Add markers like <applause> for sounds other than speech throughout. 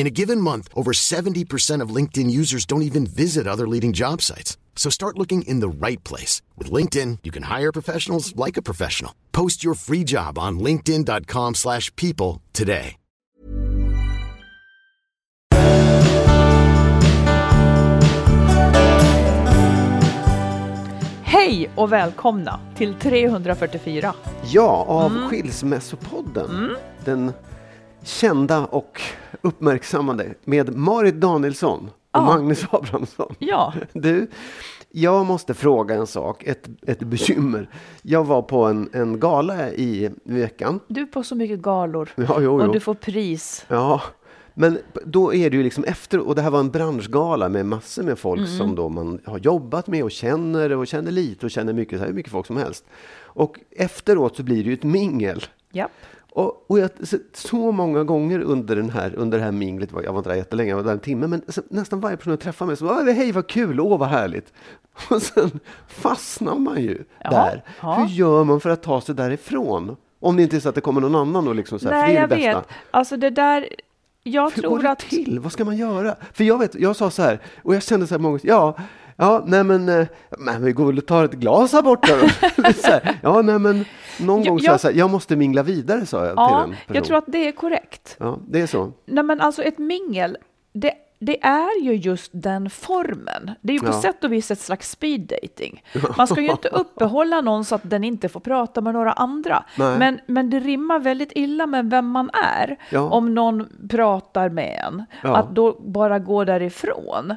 In a given month, over 70% of LinkedIn users don't even visit other leading job sites. So start looking in the right place. With LinkedIn, you can hire professionals like a professional. Post your free job on linkedin.com slash people today. Hej och välkomna till 344. Ja, av mm. Skilsmässopodden. Mm. Den kända och uppmärksammade med Marit Danielsson och Ja. Magnus Abrahamsson. Ja, <laughs> Du, jag måste fråga en sak, ett, ett bekymmer. Jag var på en, en gala i veckan. du är på så mycket galor Ja, jo, och jo. du får pris. Ja, men då är det ju liksom efter, och det här var en branschgala med massor med folk Mm. som då man har jobbat med och känner och känner lite och känner mycket, så här, mycket folk som helst. Och efteråt så blir det ju ett mingel. Japp. Och, och jag, så, så många gånger under, den här, under det här minglet, jag var inte där jättelänge, jag var där en timme, men nästan varje person jag träffade mig så var hej vad kul, åh vad härligt. <laughs> Och sen fastnar man ju Ja, där. ja. Hur gör man för att ta sig därifrån? Om det inte är så att det kommer någon annan och liksom så här, för Nej, jag bästa. vet. Alltså det där, jag Hur går tror det att... till? Vad ska man göra? För jag vet, jag sa så här, och jag kände så här många ja, ja, nej men, eh, men vi går väl och tar ett glas här borta då. <laughs> ja, nej men, någon gång sa jag- jag så här, jag måste mingla vidare, sa jag till Ja, en person. jag tror att det är korrekt. Ja, det är så. Nej, men alltså ett mingel, det, det är ju just den formen. Det är ju på Ja. sätt och vis ett slags speed dating. <laughs> Man ska ju inte uppehålla någon så att den inte får prata med några andra. Nej. Men, men det rimmar väldigt illa med vem man är. Ja. Om någon pratar med en, Ja. att då bara gå därifrån.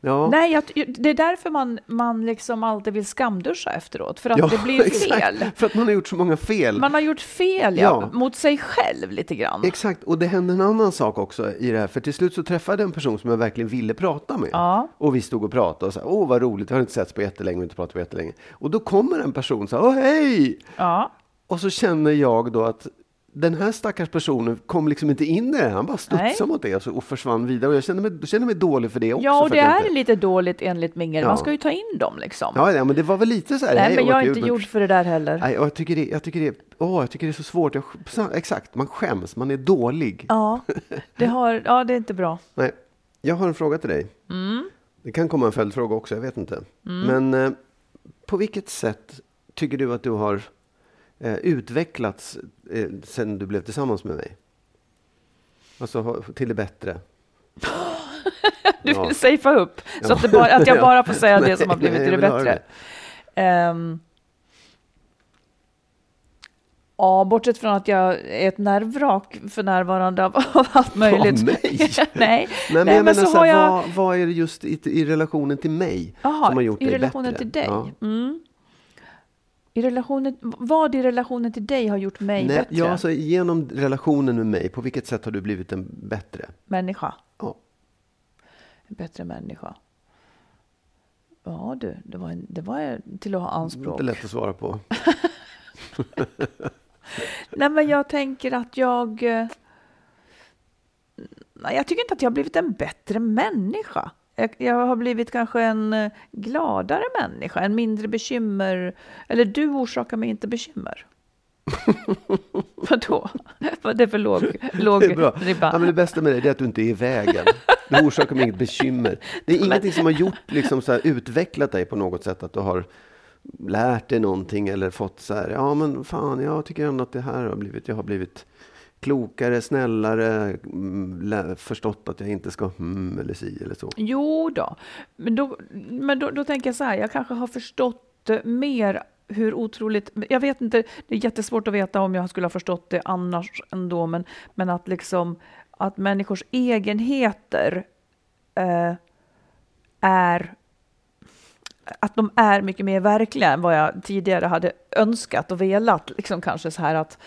Ja. Nej, jag, det är därför man, man liksom alltid vill skamduscha efteråt, för att ja, det blir <laughs> exakt. fel. För att man har gjort så många fel. Man har gjort fel, ja, Ja. mot sig själv lite grann. Exakt, och det hände en annan sak också i det här. För till slut så träffade jag en person som jag verkligen ville prata med. Ja. Och vi stod och pratade och sa, åh vad roligt, vi har inte setts på jättelänge, vi har inte pratat på jättelänge. Och då kommer en person och sa, åh hej! Ja. Och så känner jag då att den här stackars personen kom liksom inte in i det. Han bara studsade Nej. mot det och, så, och försvann vidare. Och jag kände mig, kände mig dålig för det också. Ja, och det är inte... lite dåligt enligt Mingel. Ja. Man ska ju ta in dem liksom. Ja, ja, men det var väl lite så här. Nej, men jag är inte gjord för det där heller. Nej, och jag tycker det, jag tycker det, åh, jag tycker det är så svårt. Jag, exakt, man skäms, man är dålig. Ja, det, har, ja, det är inte bra. Nej, jag har en fråga till dig. Mm. Det kan komma en följdfråga också, jag vet inte. Men eh, på vilket sätt tycker du att du har eh, utvecklats eh, sen du blev tillsammans med mig? Alltså ha- till det bättre. <laughs> Du Ja. vill safea upp, så Ja. att, bara, att jag Ja. bara får säga det som har blivit till det bättre. Ehm, ja, bortsett från att jag är ett nervvrak för närvarande av, av allt möjligt. Av <laughs> mig? Nej, Nej, men Nej, men menar så så här, jag- vad, vad är det just i, i relationen till mig Jaha, som har gjort i dig relationen bättre? till dig. Ja. Mm. I relationen, vad i relationen till dig har gjort mig Nej, bättre? ja, alltså, genom relationen med mig, på vilket sätt har du blivit en bättre? Människa. Ja. En bättre människa. Ja du, det var, en, det var till att ha anspråk. Inte lätt att svara på. <laughs> Nej men jag tänker att jag... eh, jag tycker inte att jag har blivit en bättre människa. Jag, jag har blivit kanske en eh, gladare människa, en mindre bekymmer. Eller du orsakar mig inte bekymmer. <laughs> Vadå? Vad är det för låg, låg Det är bra. ribba? Ja, men det bästa med det är att du inte är i vägen. Det orsakar mig inget bekymmer. Det är ingenting som har gjort, liksom så här, utvecklat dig på något sätt. Att du har lärt dig någonting eller fått så här, ja men fan, jag tycker ändå att det här har blivit, jag har blivit klokare, snällare, mm, förstått att jag inte ska hmm eller si eller så. Jo då, men, då, men då, då tänker jag så här, jag kanske har förstått eh, mer hur otroligt, jag vet inte, det är jättesvårt att veta om jag skulle ha förstått det annars ändå, men, men att liksom att människors egenheter eh, är att de är mycket mer verkliga än vad jag tidigare hade önskat och velat. Liksom kanske så här att,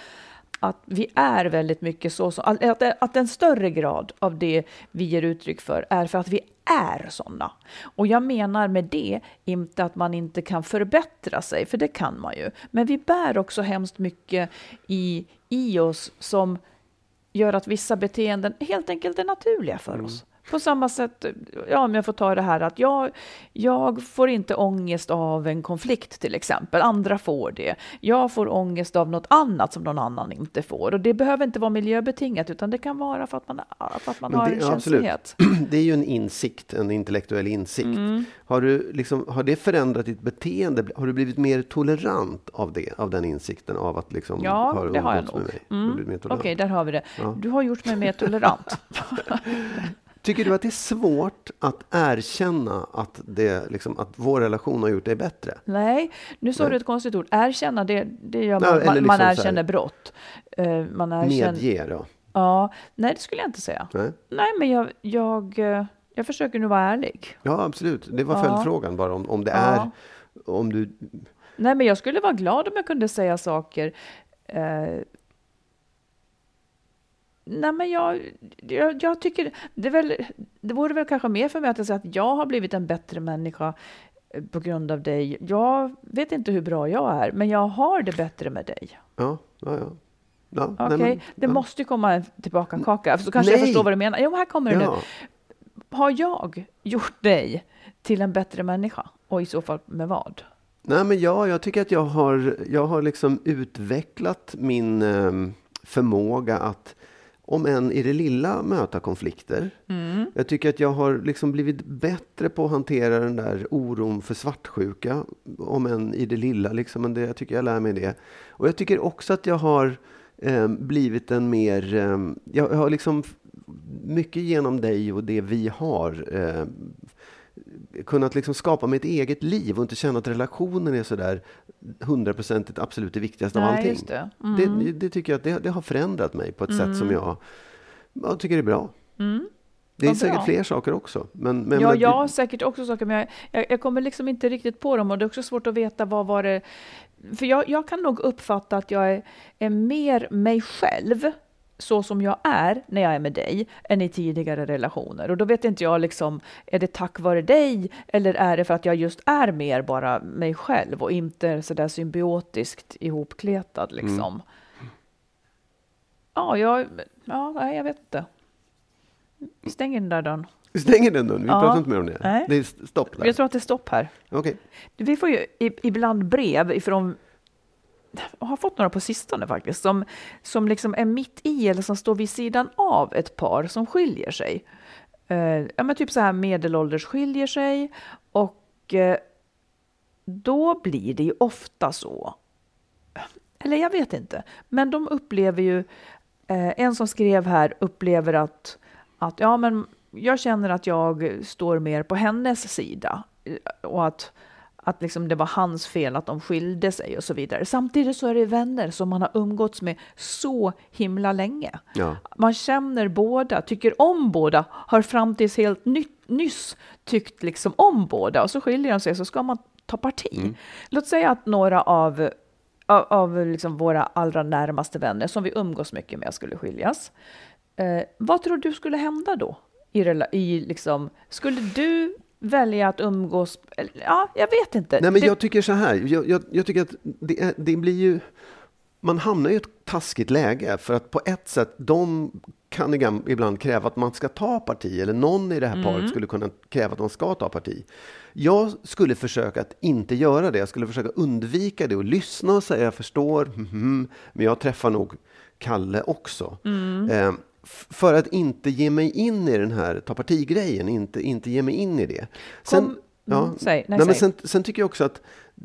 att vi är väldigt mycket så, så att, att en större grad av det vi ger uttryck för är för att vi är sådana. Och jag menar med det inte att man inte kan förbättra sig, för det kan man ju. Men vi bär också hemskt mycket i, i oss som gör att vissa beteenden helt enkelt är naturliga för oss. På samma sätt, ja, om jag får ta det här att jag, jag får inte ångest av en konflikt till exempel, andra får det. Jag får ångest av något annat som någon annan inte får. Och det behöver inte vara miljöbetingat, utan det kan vara för att man, för att man Men har det- en ja, absolut. känslighet. <clears throat> Det är ju en insikt, en intellektuell insikt. Mm. Har, du liksom, har det förändrat ditt beteende? Har du blivit mer tolerant av det, av den insikten? Av att liksom Ja, ha det har jag nog. Har mer Okej, tolerant? där har vi det. Ja. Du har gjort mig mer tolerant. <laughs> Tycker du att det är svårt att erkänna att, det, liksom, att vår relation har gjort dig bättre? Nej, nu sa Nej. du ett konstigt ord. Erkänna, det, det gör man. eller man, liksom man erkänner brott. Eh, man erkänner, Medge då? Ja, nej, det skulle jag inte säga. Nej? Nej, men jag, jag, eh, jag försöker nu vara ärlig. Ja, absolut. Det var Ja. följdfrågan bara. Om, om det Ja. är... Om du, Nej, men jag skulle vara glad om jag kunde säga saker. Eh, nej, men jag, jag, jag tycker det, är väl, det vore väl kanske mer för mig att jag säger att jag har blivit en bättre människa eh, på grund av dig. Jag vet inte hur bra jag är, men jag har det bättre med dig. ja, ja, ja. ja Okej, men- det ja. måste ju komma en tillbaka kaka, så kanske jag Nej. förstår vad du menar. Jo, här kommer det nu. Ja. Har jag gjort dig till en bättre människa? Och i så fall med vad? Nej, men ja, jag tycker att jag har, jag har liksom utvecklat min ehm, förmåga att, om än i det lilla, möta konflikter. Mm. Jag tycker att jag har liksom blivit bättre på att hantera den där oron för svartsjuka, om än i det lilla. Liksom, men det, jag tycker jag lär mig det. Och jag tycker också att jag har ehm, blivit en mer... ehm, jag har liksom mycket genom dig och det vi har ehm, kunnat liksom skapa mig ett eget liv och inte känna att relationen är sådär hundraprocentigt absolut det viktigaste av Nej, allting. just det. Mm. Det, det tycker jag att det, det har förändrat mig på ett sätt som jag, jag tycker är bra. Mm. Det är säkert fler saker också. Men, men ja, jag har säkert också saker, men jag, jag, jag kommer liksom inte riktigt på dem och det är också svårt att veta vad var det... För jag, jag kan nog uppfatta att jag är, är mer mig själv, så som jag är när jag är med dig, än i tidigare relationer. Och då vet inte jag liksom, är det tack vare dig eller är det för att jag just är mer bara mig själv och inte så där symbiotiskt ihopkletad liksom. Ja, jag, ja, jag vet inte. Stänger den där dörren. Stänger den dörren, vi Ja. pratar inte mer om det. Nej. Det är st- stopp där. Jag tror att det är stopp här. Okej. Vi får ju ibland brev ifrån har fått några på sistone faktiskt, som, som liksom är mitt i eller som står vid sidan av ett par som skiljer sig. Eh, ja, men typ så här medelålders skiljer sig och eh, då blir det ju ofta så. Eller jag vet inte, men de upplever ju, eh, en som skrev här upplever att, att ja, men jag känner att jag står mer på hennes sida eh, och att att liksom det var hans fel att de skilde sig och så vidare. Samtidigt så är det vänner som man har umgåtts med så himla länge. Ja. Man känner båda, tycker om båda, har fram tills helt ny, nyss tyckt liksom om båda och så skiljer de sig så ska man ta parti. Låt säga att några av, av, av liksom våra allra närmaste vänner som vi umgås mycket med skulle skiljas. Eh, vad tror du skulle hända då? I, i liksom, skulle du välja att umgås? Ja, jag vet inte. Nej, men Det- jag tycker så här. Jag, jag, jag tycker att det, är, det blir ju... man hamnar i ett taskigt läge för att på ett sätt, de kan ibland kräva att man ska ta parti eller någon i det här paret skulle kunna kräva att man ska ta parti. Jag skulle försöka att inte göra det. Jag skulle försöka undvika det och lyssna och säga jag förstår, mhm, men jag träffar nog Kalle också. Eh, f- för att inte ge mig in i den här ta partigrejen, inte, inte ge mig in i det. Sen, Kom- ja, Mm, säg. Nej, nej, men sen, sen tycker jag också att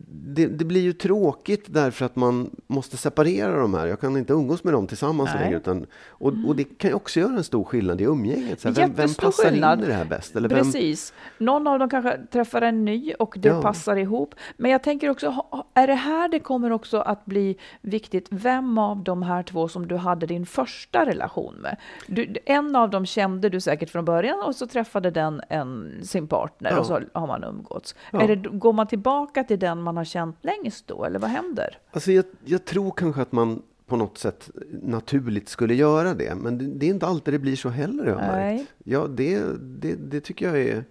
det, det blir ju tråkigt därför att man måste separera de här. Jag kan inte umgås med dem tillsammans Nej. Längre. Utan, och, och det kan ju också göra en stor skillnad i umgänget. Så här, vem, vem passar skillnad. in i det här bäst? Eller vem, Precis. Någon av dem kanske träffar en ny och det Ja. passar ihop. Men jag tänker också, är det här det kommer också att bli viktigt? Vem av de här två som du hade din första relation med? Du, en av dem kände du säkert från början och så träffade den en, sin partner Ja. och så har man umgåtts. Ja. Är det, går man tillbaka till den man har känt längst då, eller vad händer? Alltså jag, jag tror kanske att man på något sätt naturligt skulle göra det. Men det, det är inte alltid det blir så heller. Jag Nej. ja, det, det, det tycker jag är...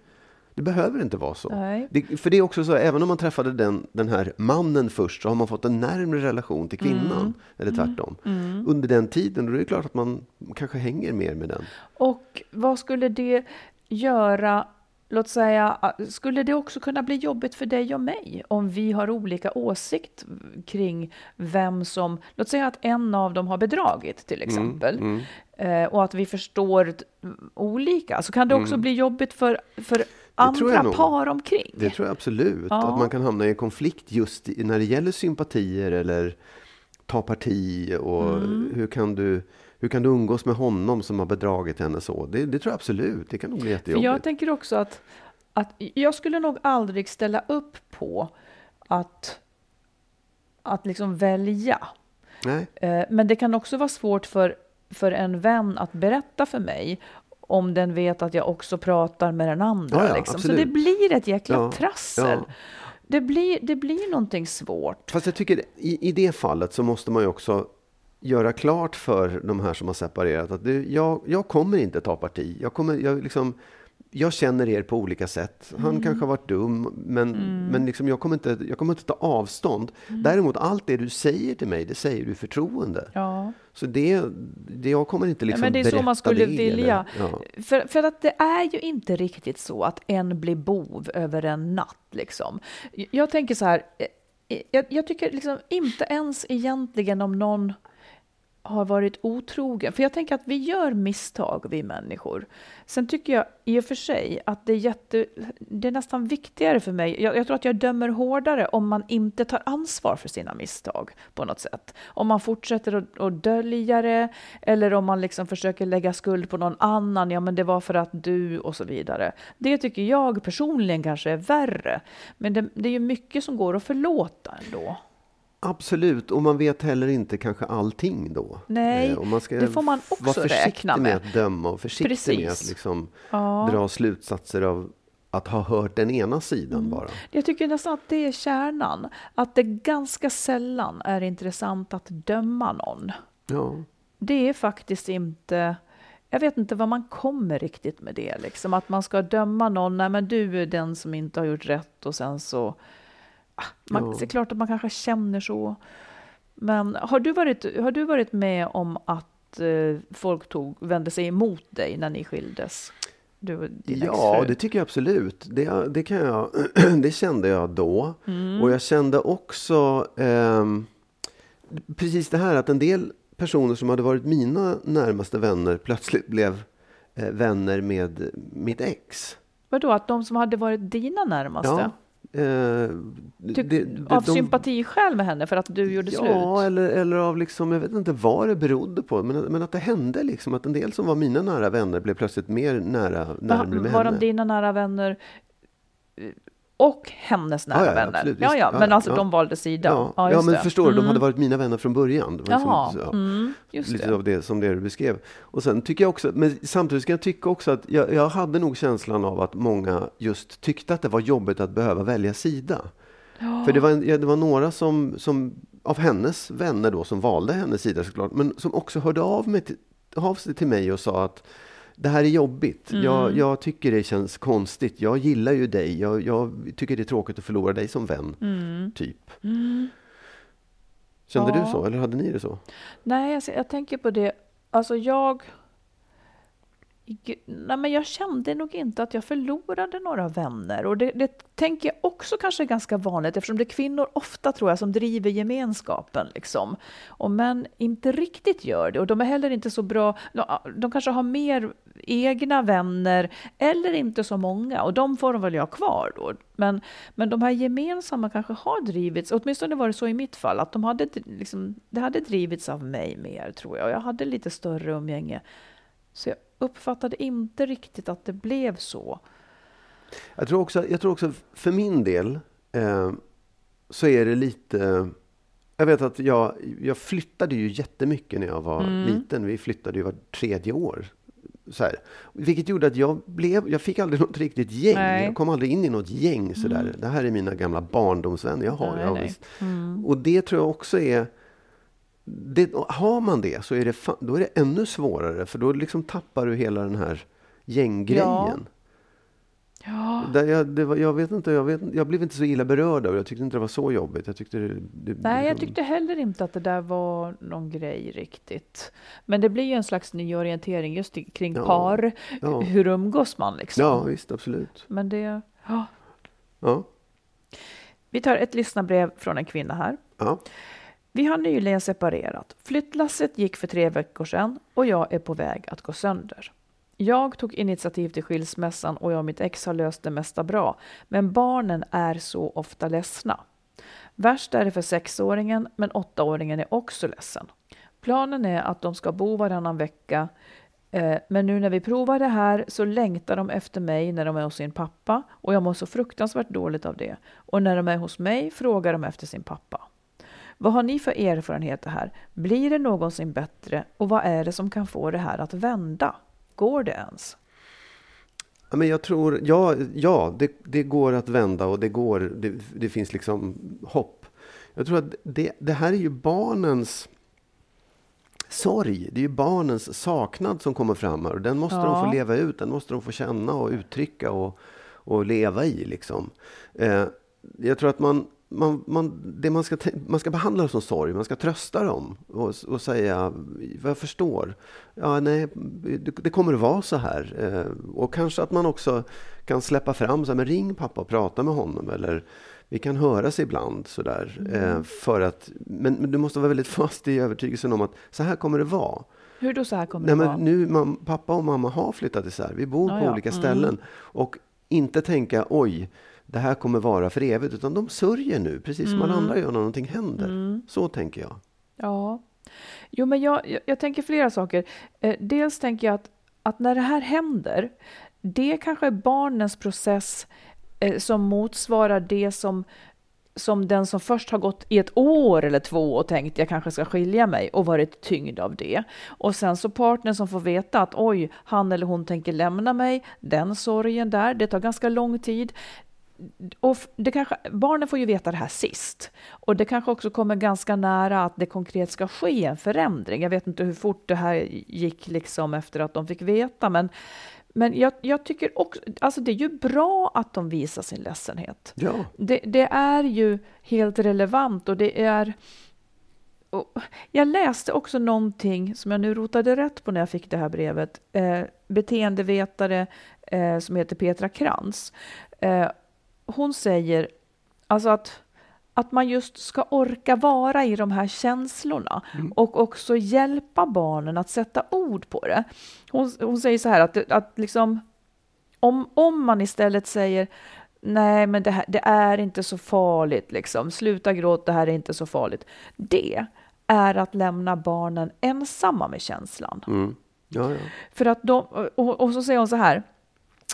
Det behöver inte vara så. Det, för det är också så, även om man träffade den, den här mannen först så har man fått en närmre relation till kvinnan. Mm. Eller tvärtom. Under den tiden, då är det klart att man kanske hänger mer med den. Och vad skulle det göra, låt säga, skulle det också kunna bli jobbigt för dig och mig om vi har olika åsikt kring vem som, låt säga att en av dem har bedragit till exempel, eh, och att vi förstår t- olika, så kan det också bli jobbigt för, för andra par omkring. Det tror jag absolut. Ja. Att man kan hamna i en konflikt just när det gäller sympatier eller ta parti och Mm. hur, kan du, hur kan du umgås med honom som har bedragit henne så? Det, det tror jag absolut. Det kan nog bli För jättejobbigt. jag tänker också att, att jag skulle nog aldrig ställa upp på att, att liksom välja. Nej. Eh, Men det kan också vara svårt för, för en vän att berätta för mig om den vet att jag också pratar med den andra. Ja, ja, liksom. Så det blir ett jäkla Ja, trassel. Det, blir, det blir någonting svårt. Fast jag tycker i, i det fallet så måste man ju också göra klart för de här som har separerat att det, jag, jag kommer inte ta parti. Jag, kommer, jag, liksom, jag känner er på olika sätt. Han Mm. kanske har varit dum, men, men liksom, jag, kommer inte, jag kommer inte ta avstånd. Mm. Däremot, allt det du säger till mig, det säger du i förtroende. Ja. Så det, det, jag kommer inte liksom men det är så man skulle det, vilja. Eller, ja. För, för att det är ju inte riktigt så att en blir bov över en natt. Liksom. Jag tänker så här, eh, jag, jag tycker liksom inte ens egentligen om någon har varit otrogen. För jag tänker att vi gör misstag, vi människor. Sen tycker jag i och för sig att det är, jätte, det är nästan viktigare för mig. Jag, jag tror att jag dömer hårdare om man inte tar ansvar för sina misstag på något sätt. Om man fortsätter att, att dölja det eller om man liksom försöker lägga skuld på någon annan. Ja, men det var för att du och så vidare. Det tycker jag personligen kanske är värre. Men det, det är ju mycket som går att förlåta ändå. Absolut, och man vet heller inte kanske allting då. Nej, och man ska det får man också räkna med. med. att döma och försiktig med Precis. att liksom Ja. dra slutsatser av att ha hört den ena sidan Mm. bara. Jag tycker nästan att det är kärnan. Att det ganska sällan är intressant att döma någon. Ja. Det är faktiskt inte... Jag vet inte vad man kommer riktigt med det. Liksom. Att man ska döma någon. Nej, men du är den som inte har gjort rätt och sen så... Man. Det är klart att man kanske känner så. Men har du varit, har du varit med om att eh, folk tog, vände sig emot dig när ni skildes? Du Ja, det tycker jag absolut. Det, det, kan jag, <clears throat> det kände jag då. Mm. Och jag kände också ehm, precis det här att en del personer som hade varit mina närmaste vänner plötsligt blev eh, vänner med mitt ex. Vadå, att de som hade varit dina närmaste? Ja, eh, Ty- det- det- av de- sympatiskäl med henne för att du gjorde Ja, slut? eller, eller av liksom, jag vet inte vad det berodde på, men, men att det hände liksom, att en del som var mina nära vänner blev plötsligt mer nära, Var, närmare med var henne. de dina nära vänner eh, och hennes nära Ja, ja, vänner? absolut, ja, ja, men alltså de valde sida? Ja, ja, men det. förstår du, de Mm. hade varit mina vänner från början. Det Jaha, ja. mm, just Lite det. av det som det du beskrev. Och sen tycker jag också, men samtidigt ska jag tycka också att jag, jag hade nog känslan av att många just tyckte att det var jobbigt att behöva välja sida. För det var, det var några som, som, av hennes vänner då, som valde hennes sida såklart, men som också hörde av, mig av sig till mig och sa att det här är jobbigt. Mm. Jag, jag tycker det känns konstigt. Jag gillar ju dig. Jag, jag tycker det är tråkigt att förlora dig som vän. Mm. Typ. Kände Ja. du så, eller hade ni det så? Nej, alltså, jag tänker på det. Alltså jag... Nej, men jag kände nog inte att jag förlorade några vänner. Och det, det tänker jag också kanske är ganska vanligt eftersom det är kvinnor ofta tror jag som driver gemenskapen. Liksom. Och män inte riktigt gör det. Och de är heller inte så bra. De, kanske har mer egna vänner eller inte så många. Och de får de väl ha kvar då. Men, men de här gemensamma kanske har drivits, åtminstone var det så i mitt fall, att de hade, liksom, det hade drivits av mig mer tror jag. Och jag hade lite större umgänge. Så jag uppfattade inte riktigt att det blev så. Jag tror också, jag tror också för min del eh, så är det lite... Jag vet att jag, jag flyttade ju jättemycket när jag var Mm. liten. Vi flyttade ju var tredje år. Så här. Vilket gjorde att jag, blev, jag fick aldrig något riktigt gäng. Nej. Jag kom aldrig in i något gäng. Sådär. Mm. Det här är mina gamla barndomsvänner. Jag har, Nej, ja, nej. visst. Mm. Och det tror jag också är... Det, har man det så är det, då är det ännu svårare. För då liksom tappar du hela den här gänggrejen. Ja, Där jag, var, jag, vet inte, jag, vet, jag blev inte så illa berörd av det. Jag tyckte inte det var så jobbigt. Jag tyckte det, det, nej, jag liksom- tyckte heller inte att det där var någon grej riktigt. Men det blir ju en slags nyorientering just i- kring Ja. par. Ja, Hur umgås man liksom? ja visst, absolut. Men det... Ja. Ja, Vi tar ett lyssnarbrev från en kvinna här. ja. Vi har nyligen separerat. Flyttlasset gick för tre veckor sedan och jag är på väg att gå sönder. Jag tog initiativ till skilsmässan och jag och mitt ex har löst det mesta bra. Men barnen är så ofta ledsna. Värst är det för sexåringen, men åttaåringen är också ledsen. Planen är att de ska bo varannan vecka. Eh, men nu när vi provar det här så längtar de efter mig när de är hos sin pappa och jag mår så fruktansvärt dåligt av det. Och när de är hos mig frågar de efter sin pappa. Vad har ni för erfarenheter här? Blir det någonsin bättre? Och vad är det som kan få det här att vända? Går det ens? Ja, Men jag tror, ja, ja det, det går att vända och det, går, det, det finns liksom hopp. Jag tror att det, det här är ju barnens sorg. Det är ju barnens saknad som kommer fram här. Och den måste de Ja. få leva ut. Den måste de få känna och uttrycka och, och leva i. Liksom. Eh, jag tror att man, man, man, det man, ska, man ska behandla som sorg. Man ska trösta dem och, och säga, vad jag förstår. Ja, nej, det, det kommer att vara så här. Eh, och kanske att man också kan släppa fram, så här, men ring pappa och prata med honom. Eller vi kan höras ibland. Sådär, eh, för att, men, men du måste vara väldigt <laughs> fast i övertygelsen om att så här kommer det vara. Hur då så här kommer Nej, det vara? nu, mam, pappa och mamma har flyttat isär. Vi bor Ja, på ja. olika Mm. ställen. Och inte tänka, oj, det här kommer vara för evigt. Utan de sörjer nu, precis som alla Mm. andra gör när någonting händer. Mm. Så tänker jag. Ja. Jo, men jag, jag, jag tänker flera saker. Eh, dels tänker jag att, att när det här händer, det kanske är barnens process eh, som motsvarar det som som den som först har gått i ett år eller två och tänkt jag kanske ska skilja mig och varit tyngd av det. Och sen så partnern som får veta att oj, han eller hon tänker lämna mig, den sorgen där, det tar ganska lång tid. Och det kanske, barnen får ju veta det här sist. Och det kanske också kommer ganska nära att det konkret ska ske en förändring. Jag vet inte hur fort det här gick liksom efter att de fick veta, men, men jag, jag tycker också, alltså det är ju bra att de visar sin ledsenhet. Ja, Det, det är ju helt relevant och det är... Jag läste också någonting som jag nu rotade rätt på när jag fick det här brevet. Eh, beteendevetare eh, som heter Petra Krantz. Eh, hon säger alltså att, att man just ska orka vara i de här känslorna och också hjälpa barnen att sätta ord på det. Hon, hon säger så här att, att liksom, om, om man istället säger nej men det, här, det är inte så farligt, liksom. sluta gråta, det här är inte så farligt. Det är att lämna barnen ensamma med känslan. mm. ja, ja. För att de, och, och så säger hon så här,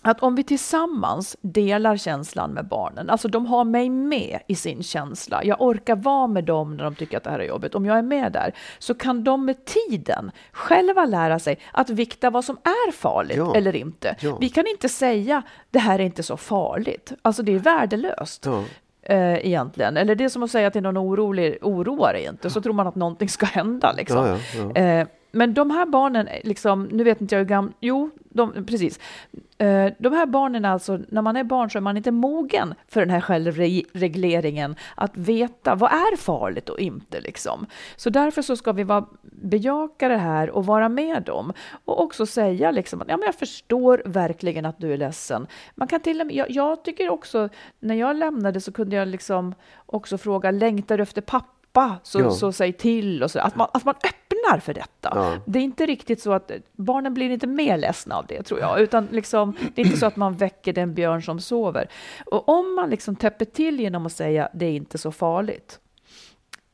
att om vi tillsammans delar känslan med barnen, alltså de har mig med i sin känsla, jag orkar vara med dem när de tycker att det här är jobbigt, om jag är med där, så kan de med tiden själva lära sig att vikta vad som är farligt Ja. eller inte. Ja. Vi kan inte säga, det här är inte så farligt, alltså det är värdelöst. ja. Eh, egentligen. Eller det är som att säga till någon orolig, oroa dig inte, så tror man att någonting ska hända. Liksom. ja, ja, ja. Men de här barnen, liksom, nu vet inte jag hur gamla, jo, de, precis. Eh, de här barnen alltså, när man är barn så är man inte mogen för den här självregleringen, att veta vad är farligt och inte liksom. Så därför så ska vi vara, bejaka det här och vara med dem och också säga liksom att ja, men jag förstår verkligen att du är ledsen. Man kan till och med, jag, jag tycker också, när jag lämnade så kunde jag liksom också fråga, längtar du efter pappa? Så, Ja. så säg till och så, att man, att man öppnar för detta. Ja. Det är inte riktigt så att barnen blir inte mer ledsna av det tror jag, utan liksom, det är inte så att man väcker den björn som sover. Och om man liksom täpper till genom att säga det är inte så farligt,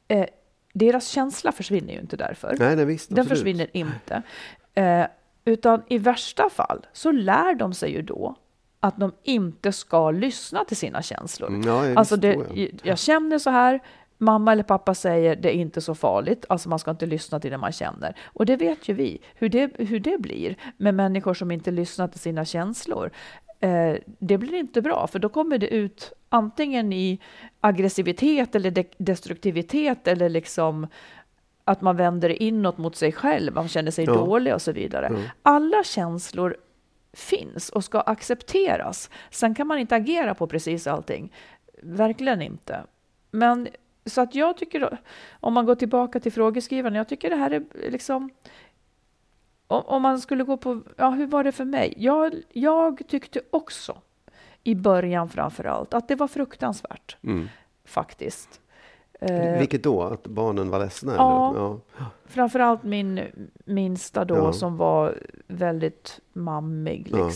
eh, deras känsla försvinner ju inte därför. Nej, nej visst. Den absolut. försvinner inte. Eh, utan i värsta fall så lär de sig ju då att de inte ska lyssna till sina känslor. Mm, ja, alltså det, jag. jag känner så här, mamma eller pappa säger det är inte så farligt, alltså man ska inte lyssna till det man känner. Och det vet ju vi, hur det, hur det blir med människor som inte lyssnar till sina känslor. Eh, det blir inte bra, för då kommer det ut antingen i aggressivitet eller de- destruktivitet eller liksom att man vänder inåt mot sig själv, man känner sig Ja. dålig och så vidare. Ja. Alla känslor finns och ska accepteras. Sen kan man inte agera på precis allting. Verkligen inte. Men så att jag tycker, om man går tillbaka till frågeskrivaren, jag tycker det här är liksom om, om man skulle gå på, ja hur var det för mig? Jag, jag tyckte också i början framför allt att det var fruktansvärt Mm. faktiskt. Eh, Vilket då? Att barnen var ledsna? Ja. Eller? ja. Framförallt min minsta då Ja. som var väldigt mammig Ja.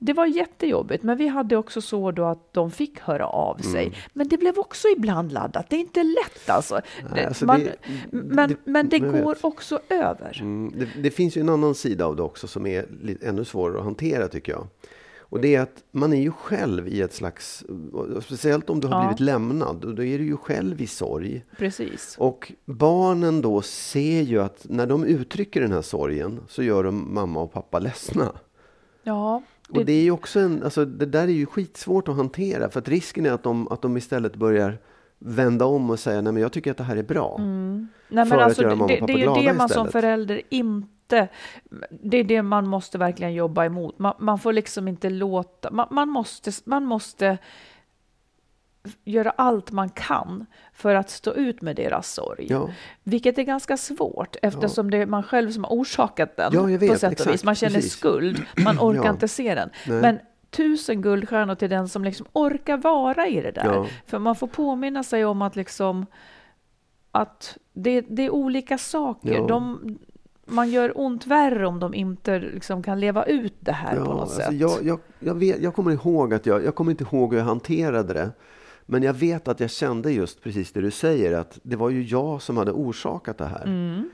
Det var jättejobbigt, men vi hade också så då att de fick höra av sig. Mm. Men det blev också ibland laddat. Det är inte lätt alltså. Nej, alltså man, det- men, det- men det jag vet. går också över. Mm, det, det finns ju en annan sida av det också som är lite, ännu svårare att hantera tycker jag. Och det är att man är ju själv i ett slags, speciellt om du har Ja. blivit lämnad, då är du ju själv i sorg. Precis. Och barnen då ser ju att när de uttrycker den här sorgen så gör de mamma och pappa ledsna. Ja, Och det är ju också en, alltså det där är ju skitsvårt att hantera för att risken är att de, att de istället börjar vända om och säga nej men jag tycker att det här är bra. Nej, men för att alltså, göra mamma och det, pappa det är ju det man som istället. förälder inte... Det är det man måste verkligen jobba emot. Man, man får liksom inte låta... Man, man, måste, man måste göra allt man kan för att stå ut med deras sorg. Ja. Vilket är ganska svårt eftersom det är man själv som har orsakat den. Ja, jag på vet, sätt och exakt, vis. Man känner precis. skuld, man <clears throat> orkar Ja. inte se den. Nej. Men tusen guldstjärnor till den som liksom orkar vara i det där. Ja. För man får påminna sig om att liksom att det, det är olika saker. Ja. De, man gör ont värre om de inte liksom kan leva ut det här på något alltså sätt. Jag, jag, jag, vet, jag kommer ihåg att jag, jag kommer inte ihåg hur jag hanterade det. Men jag vet att jag kände just precis det du säger, att det var ju jag som hade orsakat det här. Mm.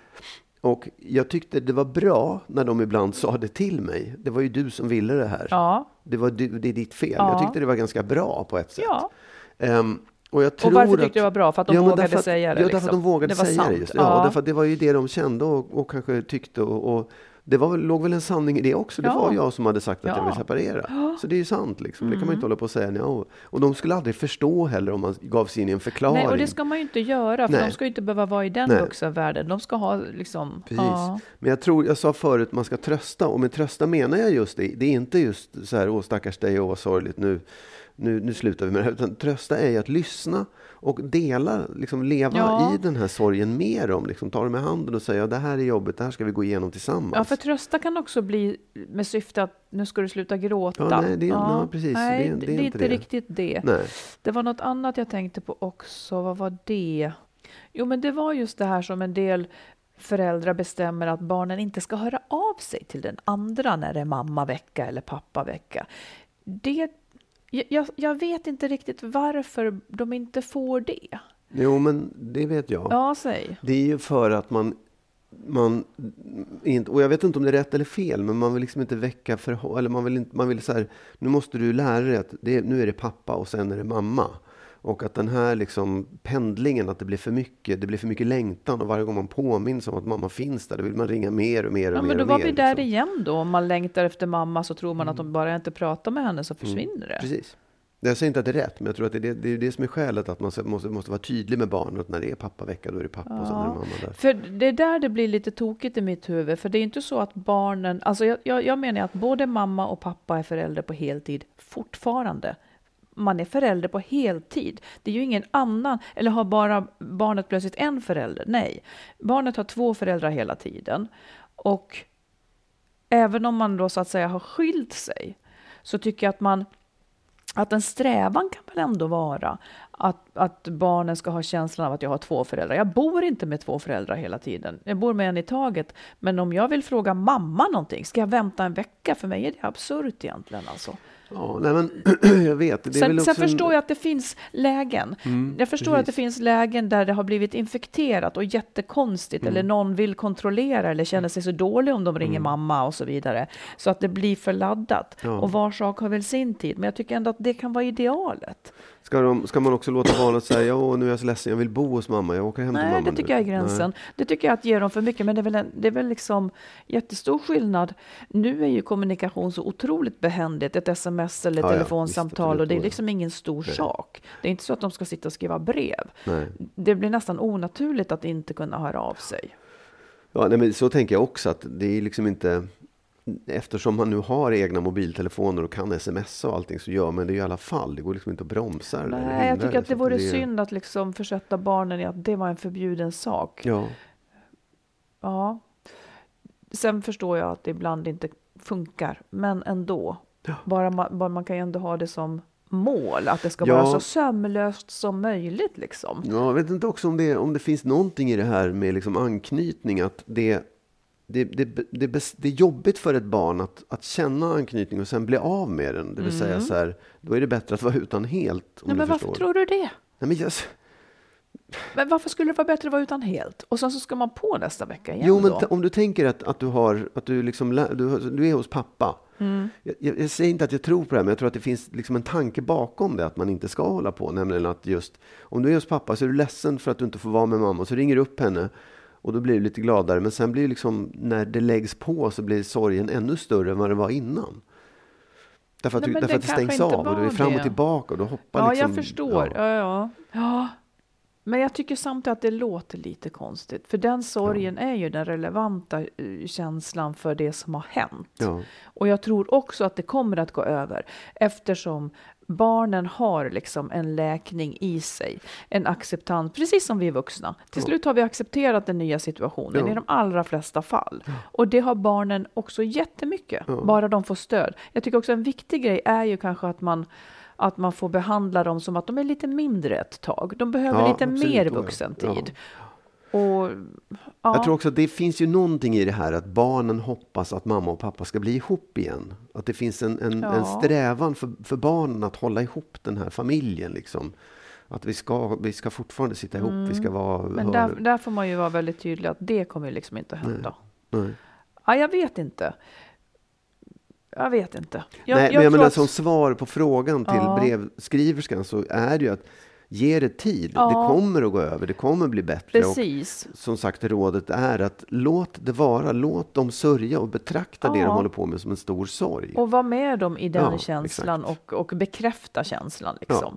Och jag tyckte det var bra när de ibland sa det till mig. Det var ju du som ville det här. Ja, Det, var du, det är ditt fel. Ja. Jag tyckte det var ganska bra på ett sätt. ja. Ehm, och, jag tror Och varför att, tyckte du det var bra? För att de Ja, vågade att- säga det? Ja, därför liksom. att de vågade det var säga sant. det. Just, ja, därför att det var ju det de kände och, och kanske tyckte. Och, och det var, låg väl en sanning i det också. Det Ja. var jag som hade sagt att jag Ja. vill separera. Så det är ju sant. Liksom. Det kan man Mm. inte hålla på och säga. Och, och de skulle aldrig förstå heller om man gav sig in i en förklaring. Nej, och det ska man ju inte göra, för Nej. de ska ju inte behöva vara i den Nej. vuxenvärlden. De ska ha liksom... Precis. Ja. Men jag tror, jag sa förut, man ska trösta. Och med trösta menar jag just det. Det är inte just så här, åh stackars dig, åh vad sorgligt, nu, nu, nu slutar vi med det här. Utan trösta är ju att lyssna och dela, liksom leva Ja. i den här sorgen med dem. Liksom, ta dem i handen och säga, ja, det här är jobbigt, det här ska vi gå igenom tillsammans. ja, för trösta kan också bli med syfte att nu ska du sluta gråta. Ja, nej, det är- ja, precis. Nej, Det är- det, det är är inte inte det. riktigt det. Nej. Det var något annat jag tänkte på också. Vad var det? Jo, men det var just det här som en del föräldrar bestämmer att barnen inte ska höra av sig till den andra när det är mammavecka eller pappavecka. Det, jag, jag vet inte riktigt varför de inte får det. Jo, men det vet jag. Ja, säg. Det är ju för att man, man inte, och jag vet inte om det är rätt eller fel, men man vill liksom inte väcka för, eller man vill inte, man vill så här, nu måste du lära dig att det, nu är det pappa och sen är det mamma. Och att den här liksom pendlingen, att det blir för mycket, det blir för mycket längtan och varje gång man påminns om att mamma finns där, då vill man ringa mer och mer och Ja, mer men då var vi där liksom. igen då. Om man längtar efter mamma så tror man att om bara jag inte pratar med henne så försvinner det. Precis. Jag säger inte att det är rätt, men jag tror att det är det, det, är det som är skälet. Att man måste, måste vara tydlig med barnet. När det är pappavecka, då är det pappa och sen är det mamma där. För det är där det blir lite tokigt i mitt huvud. För det är inte så att barnen... Alltså jag, jag, jag menar att både mamma och pappa är förälder på heltid fortfarande. Man är förälder på heltid. Det är ju ingen annan, eller har bara barnet plötsligt en förälder? Nej, barnet har två föräldrar hela tiden. Och även om man då så att säga har skilt sig så tycker jag att man att en strävan kan väl ändå vara att, att barnen ska ha känslan av att jag har två föräldrar. Jag bor inte med två föräldrar hela tiden. Jag bor med en i taget. Men om jag vill fråga mamma någonting, ska jag vänta en vecka? För mig är det absurt egentligen. Alltså. Ja, nej men <clears throat> jag vet. Det sen, sen förstår jag att det finns lägen. Mm, jag förstår precis. att det finns lägen där det har blivit infekterat och jättekonstigt mm. eller någon vill kontrollera eller känner sig så dålig om de ringer mm. mamma och så vidare. Så att det blir för laddat. Ja. Och var sak har väl sin tid. Men jag tycker ändå att det kan vara idealet. Ska, de, ska man också låta barnet säga åh nu är jag så ledsen, jag vill bo hos mamma, jag åker hem Nej, till mamma Nej, det tycker nu. jag är gränsen. Nej. Det tycker jag att ger dem för mycket, men det är, väl en, det är väl liksom jättestor skillnad. Nu är ju kommunikation så otroligt behändigt, ett sms eller ett ja, telefonsamtal ja, och det är liksom ingen stor Nej. sak. Det är inte så att de ska sitta och skriva brev. Nej. Det blir nästan onaturligt att inte kunna höra av sig. Ja, nej, men så tänker jag också att det är liksom inte eftersom man nu har egna mobiltelefoner och kan smsa och allting så gör man det i alla fall. Det går liksom inte att bromsa. Nej, jag tycker att det vore det... synd att liksom försätta barnen i att det var en förbjuden sak. Ja. Ja. Sen förstår jag att det ibland inte funkar, men ändå. Ja. Bara, man, bara man kan ju ändå ha det som mål, att det ska ja. vara så sömlöst som möjligt. Liksom. Ja, jag vet inte också om det, om det finns någonting i det här med liksom anknytning, att det det, det, det, det, är jobbigt för ett barn att, att känna anknytning och sen bli av med den. Det vill mm. säga så här, då är det bättre att vara utan helt. Om Nej, men varför tror du det? Nej, men, yes. men varför skulle det vara bättre att vara utan helt? Och sen så ska man på nästa vecka igen Jo, men då? om du tänker att, att, du, har, att du, liksom, du, du är hos pappa. Mm. Jag, jag, jag, säger inte att jag tror på det här, men jag tror att det finns liksom en tanke bakom det, att man inte ska hålla på. Nämligen att just, om du är hos pappa så är du ledsen för att du inte får vara med mamma, så ringer du upp henne och då blir du lite gladare. Men sen blir liksom, när det läggs på så blir sorgen ännu större än vad det var innan. Därför att, Nej, du, därför att det stängs av och du är fram och tillbaka och du hoppar ja, liksom. jag förstår. Ja. Ja, ja. Men jag tycker samtidigt att det låter lite konstigt. För den sorgen ja. är ju den relevanta eh, känslan för det som har hänt. Ja. Och jag tror också att det kommer att gå över. Eftersom barnen har liksom en läkning i sig, en acceptans, precis som vi vuxna. Till ja. slut har vi accepterat den nya situationen i de allra flesta fall. Och det har barnen också jättemycket, ja. bara de får stöd. Jag tycker också en viktig grej är ju kanske att man att man får behandla dem som att de är lite mindre ett tag. De behöver lite absolut. mer vuxentid. Och, ja. Jag tror också att det finns ju någonting i det här att barnen hoppas att mamma och pappa ska bli ihop igen. Att det finns en, en, ja. en strävan för, för barnen att hålla ihop den här familjen. Liksom. Att vi ska, vi ska fortfarande sitta ihop, mm. vi ska vara... Men där, där, får man ju vara väldigt tydlig att det kommer liksom inte att hända. Nej. Nej. Ja, jag vet inte. Jag vet inte. Jag, Nej, jag men jag menar att... som svar på frågan till ja. brevskriverskan så är det ju att Ge det tid. Ja. Det kommer att gå över. Det kommer att bli bättre. Precis. Och, som sagt, rådet är att låt det vara. Låt dem sörja och betrakta ja. det de håller på med som en stor sorg. Och var med dem i den ja, känslan och, och bekräfta känslan. Liksom.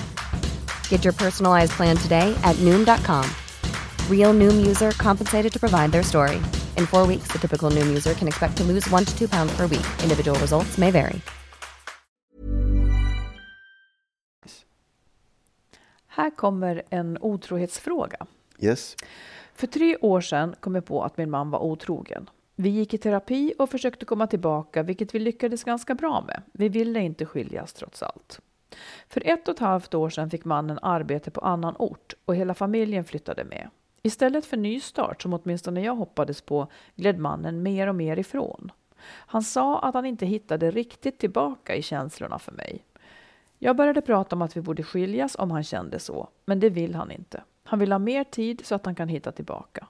Get your personalized plan today at Noom.com. Real Noom user compensated to provide their story. In four weeks, the typical Noom user can expect to lose one to two pounds per week. Individual results may vary. Här kommer en otrohetsfråga. Yes. För tre år sedan kom jag på att min man var otrogen. Vi gick i terapi och försökte komma tillbaka, vilket vi lyckades ganska bra med. Vi ville inte skiljas trots allt. För ett och ett halvt år sedan fick mannen arbete på annan ort och hela familjen flyttade med. Istället för nystart, som åtminstone jag hoppades på, gled mannen mer och mer ifrån. Han sa att han inte hittade riktigt tillbaka i känslorna för mig. Jag började prata om att vi borde skiljas om han kände så, men det vill han inte. Han vill ha mer tid så att han kan hitta tillbaka.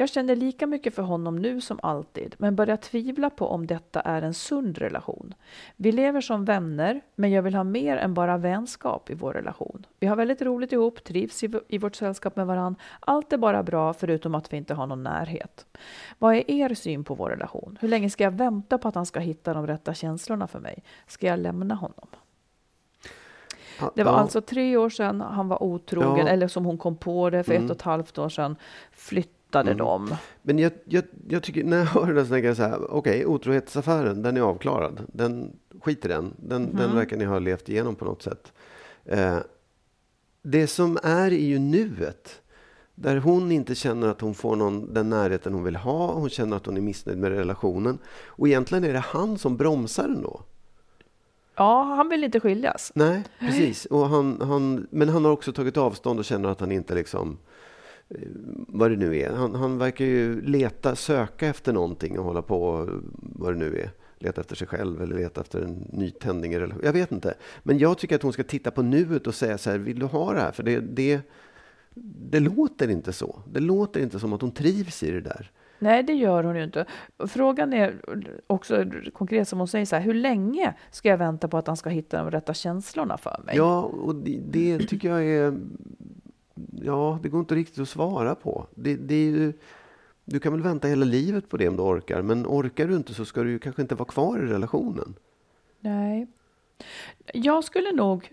Jag känner lika mycket för honom nu som alltid, men börjar tvivla på om detta är en sund relation. Vi lever som vänner, men jag vill ha mer än bara vänskap i vår relation. Vi har väldigt roligt ihop, trivs i, vårt sällskap med varann. Allt är bara bra, förutom att vi inte har någon närhet. Vad är er syn på vår relation? Hur länge ska jag vänta på att han ska hitta de rätta känslorna för mig? Ska jag lämna honom? Det var Ja. alltså tre år sedan han var otrogen, Ja. eller som hon kom på det, för Mm. ett och ett halvt år sedan flyttade de. Men jag, jag, jag tycker, när jag hör det så tänker jag så här, okej, otrohetsaffären, den är avklarad. Den, skit i den. Den, den verkar ni ha levt igenom på något sätt. Eh, det som är i ju nuet, där hon inte känner att hon får någon, den närheten hon vill ha, hon känner att hon är missnöjd med relationen. Och egentligen är det han som bromsar ändå. Ja, han vill inte skiljas. Nej, precis. Och han, han, men han har också tagit avstånd och känner att han inte liksom vad det nu är. Han, han verkar ju leta, söka efter någonting och hålla på, vad det nu är. Leta efter sig själv eller leta efter en ny tändning i relation. Jag vet inte. Men jag tycker att hon ska titta på nuet och säga så här, vill du ha det här? För det, det, det låter inte så. Det låter inte som att hon trivs i det där. Nej, det gör hon ju inte. Frågan är också konkret som hon säger så här, hur länge ska jag vänta på att han ska hitta de rätta känslorna för mig? Ja, och det, det tycker jag är... Ja, det går inte riktigt att svara på. Det, det är ju, du kan väl vänta hela livet på det om du orkar. Men orkar du inte så ska du ju kanske inte vara kvar i relationen. Nej. Jag skulle nog,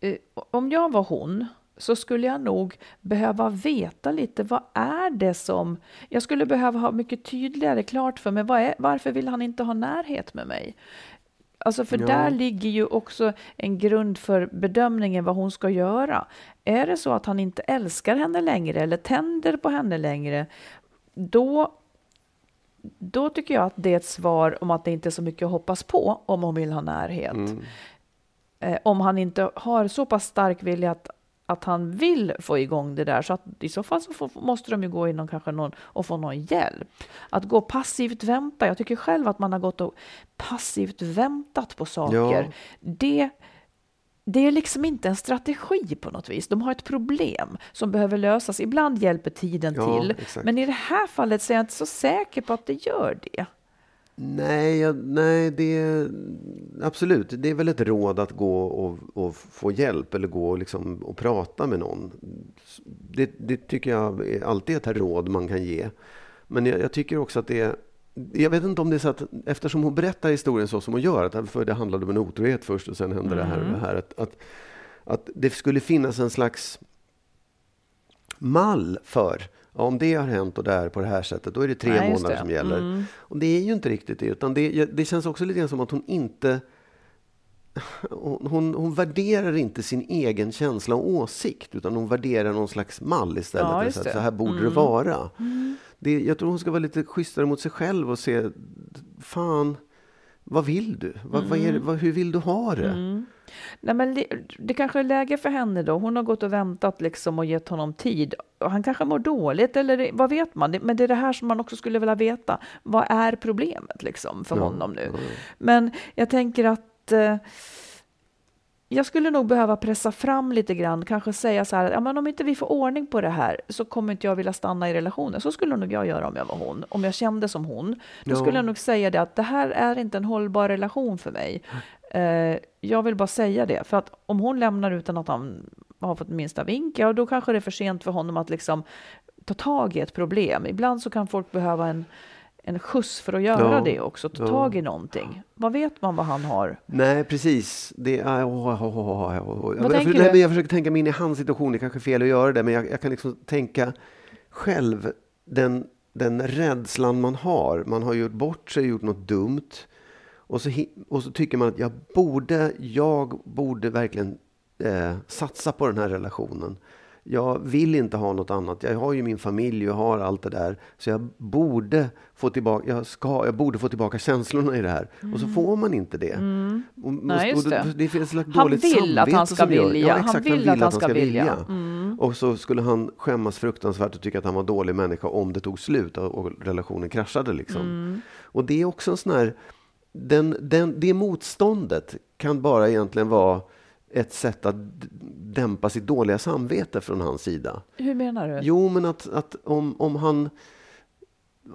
eh, om jag var hon, så skulle jag nog behöva veta lite vad är det som... Jag skulle behöva ha mycket tydligare klart för mig vad är, varför vill han inte ha närhet med mig? Alltså för Ja. där ligger ju också en grund för bedömningen vad hon ska göra. Är det så att han inte älskar henne längre eller tänder på henne längre, då då tycker jag att det är ett svar om att det inte är så mycket att hoppas på om hon vill ha närhet. Eh, om han inte har så pass stark vilja att, att han vill få igång det där, så att i så fall så får, måste de ju gå in och kanske någon, och få någon hjälp. Att gå passivt vänta, jag tycker själv att man har gått och passivt väntat på saker. Ja. Det, det är liksom inte en strategi på något vis. De har ett problem som behöver lösas. Ibland hjälper tiden Ja, till, exakt. men i det här fallet så är jag inte så säker på att det gör det. Nej, jag, nej det är, absolut. Det är väl ett råd att gå och, och få hjälp eller gå och, liksom, och prata med någon. Det, det tycker jag är alltid ett råd man kan ge. Men jag, jag tycker också att det är jag vet inte om det är så att eftersom hon berättar historien så som hon gör, att för det handlade om en otrohet först och sen hände det här och det här. Att, att, att det skulle finnas en slags mall för ja, om det har hänt och det är på det här sättet, då är det tre Nej, månader det. som gäller. Mm. Och det är ju inte riktigt det, utan det, det känns också lite grann som att hon inte hon, hon, hon värderar inte sin egen känsla och åsikt, utan hon värderar någon slags mall istället. Ja, Det så, att det. så här borde det Mm. vara. det, jag tror hon ska vara lite schysstare mot sig själv och se, fan, vad vill du? Vad, vad är, det- vad, hur vill du ha det? Mm. Nej, men det, det kanske är läge för henne då. Hon har gått och väntat liksom och gett honom tid. Han kanske mår dåligt eller vad vet man? Men det är det här som man också skulle vilja veta. Vad är problemet liksom för Ja, honom nu? ja, ja. Men jag tänker att eh, jag skulle nog behöva pressa fram lite grann, kanske säga så här, ja, men om inte vi får ordning på det här så kommer inte jag vilja stanna i relationen. Så skulle nog jag göra om jag var hon, om jag kände som hon. Då skulle jag nog säga det att det här är inte en hållbar relation för mig. <laughs> Eh, jag vill bara säga det, för att om hon lämnar utan att han har fått minsta vink, ja då kanske det är för sent för honom att liksom ta tag i ett problem. Ibland så kan folk behöva en, en skjuts för att göra Ja, det också, ta ja. tag i någonting. Vad vet man vad han har? Nej, precis. Det är, åh, åh, åh, åh, åh. Jag, tänker nej, du? men jag försöker tänka mig in i hans situation. Det kanske är fel att göra det, men jag, jag kan liksom tänka själv den, den rädslan man har. Man har gjort bort sig, gjort något dumt. Och så, och så tycker man att jag borde, jag borde verkligen eh, satsa på den här relationen. Jag vill inte ha något annat. Jag har ju min familj, jag har allt det där. Så jag borde få tillbaka, jag ska, jag borde få tillbaka känslorna i det här. Och så får man inte det. Och, Mm. Nej, just och det. det finns ett Han dåligt vill att han ska vilja. Ja, Han exakt, vill att han ska vilja. Mm. Och så skulle han skämmas fruktansvärt och tycka att han var dålig människa om det tog slut och, och relationen kraschade. Liksom. Mm. Och det är också en sån här, den, den, det motståndet kan bara egentligen vara ett sätt att dämpa sitt dåliga samvete från hans sida. Hur menar du? Jo, men att, att om, om han,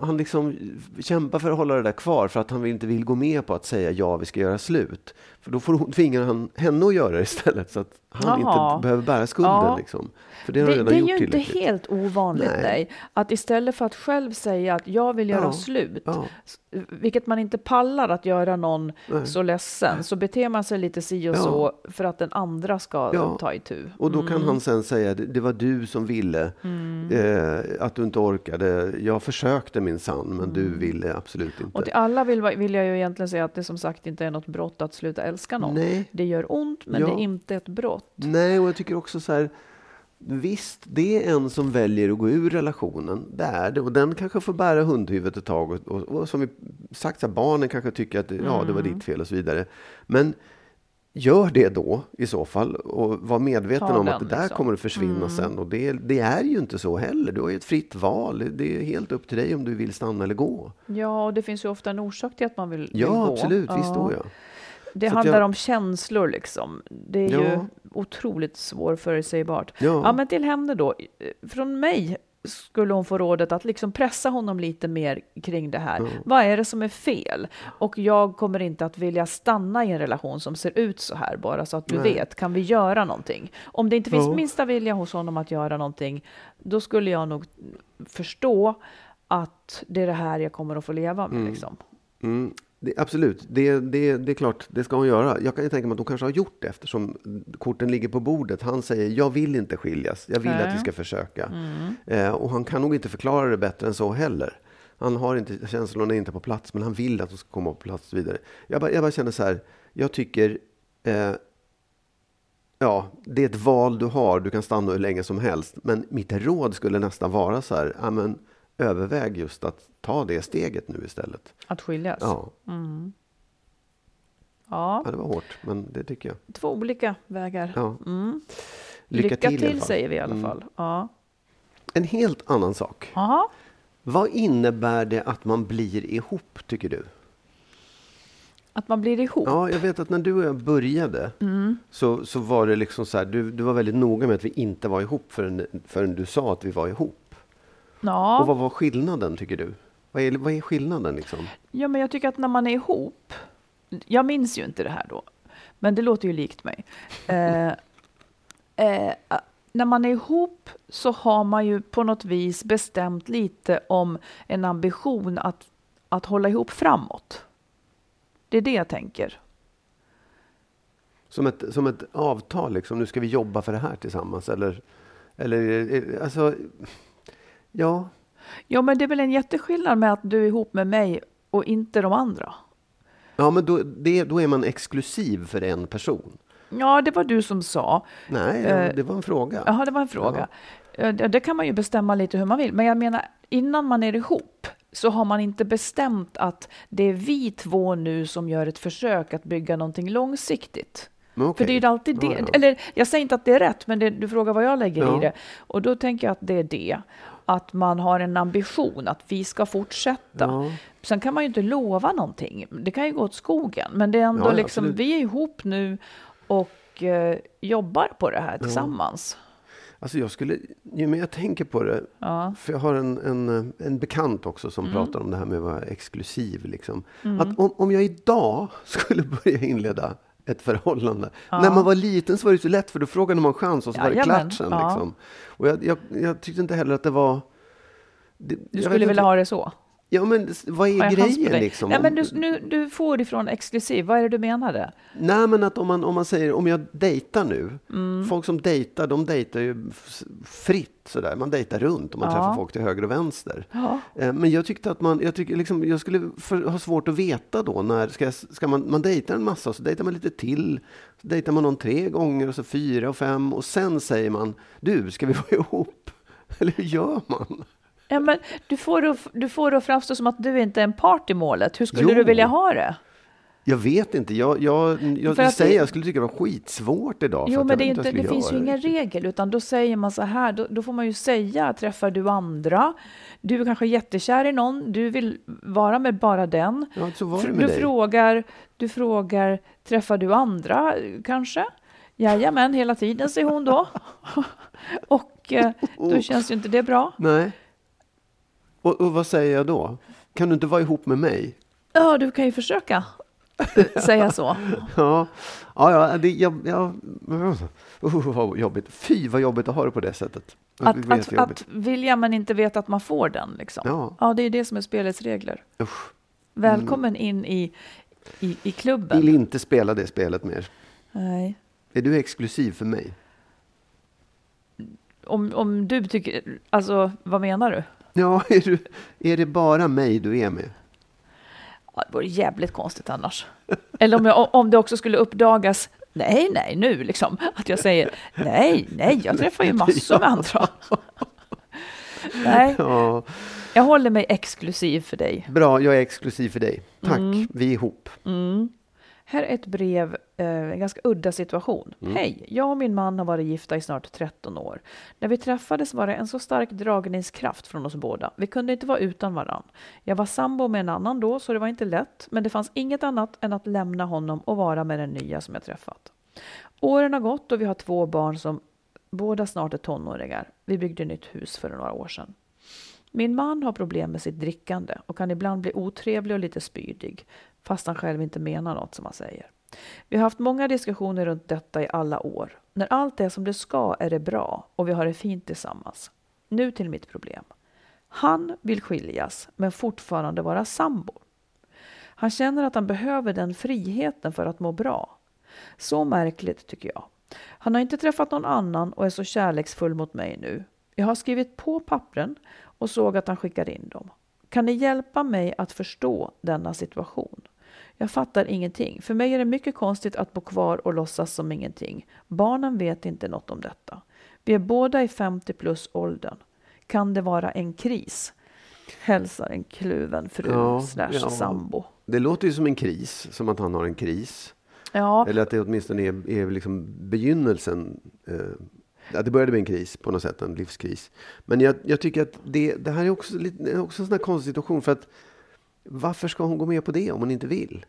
han liksom kämpar för att hålla det där kvar för att han inte vill gå med på att säga ja, vi ska göra slut. För då får hon, tvingar han henne att göra det istället så att han Jaha. inte behöver bära skulden. Ja. Liksom. Det Det, det är ju inte helt ovanligt, Nej. nej. Att istället för att själv säga att jag vill göra Ja, slut, ja. vilket man inte pallar att göra någon Nej. så ledsen, så beter man sig lite si och Ja. så för att den andra ska Ja. ta itu. Och då kan han sen säga, det, det var du som ville, eh, att du inte orkade. Jag försökte min sann, men du ville absolut inte. Och till alla vill, vill jag ju egentligen säga att det som sagt inte är något brott att sluta älska någon. Nej. Det gör ont, men det är inte ett brott. Nej, och jag tycker också så här, visst, det är en som väljer att gå ur relationen, det är det. Och den kanske får bära hundhuvudet ett tag. Och, och, och som vi sagt, så här, barnen kanske tycker att ja, det var Mm. ditt fel och så vidare. Men gör det då i så fall och var medveten Ta om att det där liksom. kommer att försvinna sen. Och det, det är ju inte så heller. Du har ju ett fritt val. Det är helt upp till dig om du vill stanna eller gå. Ja, och det finns ju ofta en orsak till att man vill, vill Ja, gå. absolut. Visst då ja. Det Så handlar jag- om känslor liksom. Det är Ja. ju otroligt svårförutsägbart. Ja. Ja, men till henne då. Från mig skulle hon få rådet att liksom pressa honom lite mer kring det här. Vad är det som är fel? Och jag kommer inte att vilja stanna i en relation som ser ut så här, bara så att du Nej. vet. Kan vi göra någonting? Om det inte finns Ja. minsta vilja hos honom att göra någonting, då skulle jag nog förstå att det är det här jag kommer att få leva med. Liksom. Mm, det, absolut, det, det, det är klart, det ska hon göra. Jag kan ju tänka mig att hon kanske har gjort det eftersom korten ligger på bordet. Han säger, jag vill inte skiljas, jag vill Nej. att vi ska försöka. Eh, och han kan nog inte förklara det bättre än så heller. Han har inte, känslorna är inte på plats, men han vill att de ska komma på plats vidare. Jag bara, jag bara känner så här, jag tycker, eh, ja, det är ett val du har, du kan stanna hur länge som helst. Men mitt råd skulle nästan vara så här, ja, men, överväg just att ta det steget nu istället. Att skiljas. Ja. Ja. Ja, det var hårt, men det tycker jag. Två olika vägar. Ja. Mm. Lycka, Lycka, till, till, säger vi i alla Mm. fall. Ja. En helt annan sak. Aha. Vad innebär det att man blir ihop, tycker du? Att man blir ihop. Ja, jag vet att när du och jag började Mm. så, så var det liksom så här, du, du var väldigt noga med att vi inte var ihop förrän, förrän du sa att vi var ihop. Ja. Och vad var skillnaden, tycker du? Vad är, vad är skillnaden liksom? ja, men jag tycker att när man är ihop. Jag minns ju inte det här då, men det låter ju likt mig. <laughs> Eh, eh, när man är ihop så har man ju på något vis bestämt lite om en ambition att, att hålla ihop framåt. Det är det jag tänker. Som ett, som ett avtal, liksom, nu ska vi jobba för det här tillsammans. Eller, eller eh, alltså, ja, Ja, men det är väl en jätteskillnad med att du är ihop med mig och inte de andra. ja men då, det, då är man exklusiv för en person. Ja, det var du som sa. Nej, Eh, det var en fråga. Jaha, det var en fråga. Eh, Det kan man ju bestämma lite hur man vill. Men jag menar, innan man är ihop så har man inte bestämt att det är vi två nu som gör ett försök att bygga någonting långsiktigt. Men För det är ju alltid det. Ja, ja. Eller jag säger inte att det är rätt, men det, du frågar vad jag lägger Ja. i det. Och då tänker jag att det är det. Att man har en ambition att vi ska fortsätta. Ja. Sen kan man ju inte lova någonting. Det kan ju gå åt skogen. Men det är ändå Ja, liksom, absolut. vi är ihop nu och eh, jobbar på det här tillsammans. Alltså jag skulle, ju mer jag tänker på det, Ja. för jag har en, en, en bekant också som Mm. pratar om det här med att vara exklusiv. Liksom. Att om, om jag idag <laughs> skulle börja inleda ett förhållande. När man var liten så var det så lätt för då frågade man chans och så var det klart sen. ja. Liksom. Och jag, jag, jag tyckte inte heller att det var... Det, Du skulle vilja ha det så? Ja men vad är grejen liksom? Nej, men du, nu, du får ifrån exklusiv. Vad är det du menade? Nej, men att om man, om man säger om jag dejtar nu. Mm. Folk som dejtar, de dejtar ju fritt sådär. Man dejtar runt och man Ja. träffar folk till höger och vänster. Ja. Eh, Men jag tyckte att man, jag, tycker liksom, jag skulle för, ha svårt att veta då när ska, jag, ska man, man dejtar en massa så dejtar man lite till. Så dejtar man någon tre gånger och så fyra och fem och sen säger man du, ska vi vara ihop? <laughs> Eller hur gör man? Ja, men du, får det, du får det att framstå som att du inte är en part i målet. Hur skulle Jo. du vilja ha det? Jag vet inte. Jag, jag, jag, säger det- jag skulle tycka det var skitsvårt idag. Jo, men det, inte, det finns ju ingen regel, utan då säger man så här, då, då får man ju säga, träffar du andra? Du är kanske jättekär i någon, du vill vara med bara den. Ja, så var det med du, dig. frågar, du frågar, träffar du andra kanske? Jajamän, hela tiden, säger hon då. <laughs> Och eh, då känns ju inte det bra. Nej. Och, och vad säger jag då? Kan du inte vara ihop med mig? Ja, du kan ju försöka <laughs> säga så. Ja, ja, ja det, jag, jag, uh, vad jobbigt. Fy vad jobbigt att ha det på det sättet. Att, Det att, att vilja men inte veta att man får den. Liksom. Ja. ja, det är det som är spelets regler. Usch. Välkommen in i, i, i klubben. Vill inte spela det spelet mer. Nej. Är du exklusiv för mig? Om, om du tycker, alltså vad menar du? Ja, <laughs> är, du, är det bara mig du är med? Ja, det vore jävligt konstigt annars. Eller om, jag, om det också skulle uppdagas, nej, nej, nu liksom, att jag säger nej, nej, jag träffar ju massor med andra. <laughs> Nej, Ja, jag håller mig exklusiv för dig. bra, jag är exklusiv för dig. Tack, Mm. vi är ihop. Här är ett brev, eh, en ganska udda situation. Hej, jag och min man har varit gifta i snart 13 år. När vi träffades var det en så stark dragningskraft från oss båda. Vi kunde inte vara utan varann. Jag var sambo med en annan då, så det var inte lätt. Men det fanns inget annat än att lämna honom och vara med den nya som jag träffat. Åren har gått och vi har två barn som båda snart är tonåringar. Vi byggde nytt hus för några år sedan. Min man har problem med sitt drickande och kan ibland bli otrevlig och lite spydig, fast han själv inte menar något som han säger. Vi har haft många diskussioner runt detta i alla år. När allt är som det ska är det bra och vi har det fint tillsammans. Nu till mitt problem. Han vill skiljas men fortfarande vara sambo. Han känner att han behöver den friheten för att må bra. Så märkligt tycker jag. Han har inte träffat någon annan och är så kärleksfull mot mig nu. Jag har skrivit på pappren och såg att han skickade in dem. Kan ni hjälpa mig att förstå denna situation? Jag fattar ingenting. För mig är det mycket konstigt att bo kvar och låtsas som ingenting. Barnen vet inte något om detta. Vi är båda i 50 plus åldern. Kan det vara en kris? Hälsar en kluven fru Ja, slash ja. sambo. Det låter ju som en kris, som att han har en kris. Ja, Eller att det åtminstone är, är liksom begynnelsen. Eh, ja, det började med en kris på något sätt, en livskris. Men jag, jag tycker att det, det här är också, lite, också en sån här konstig situation. För att varför ska hon gå med på det om hon inte vill?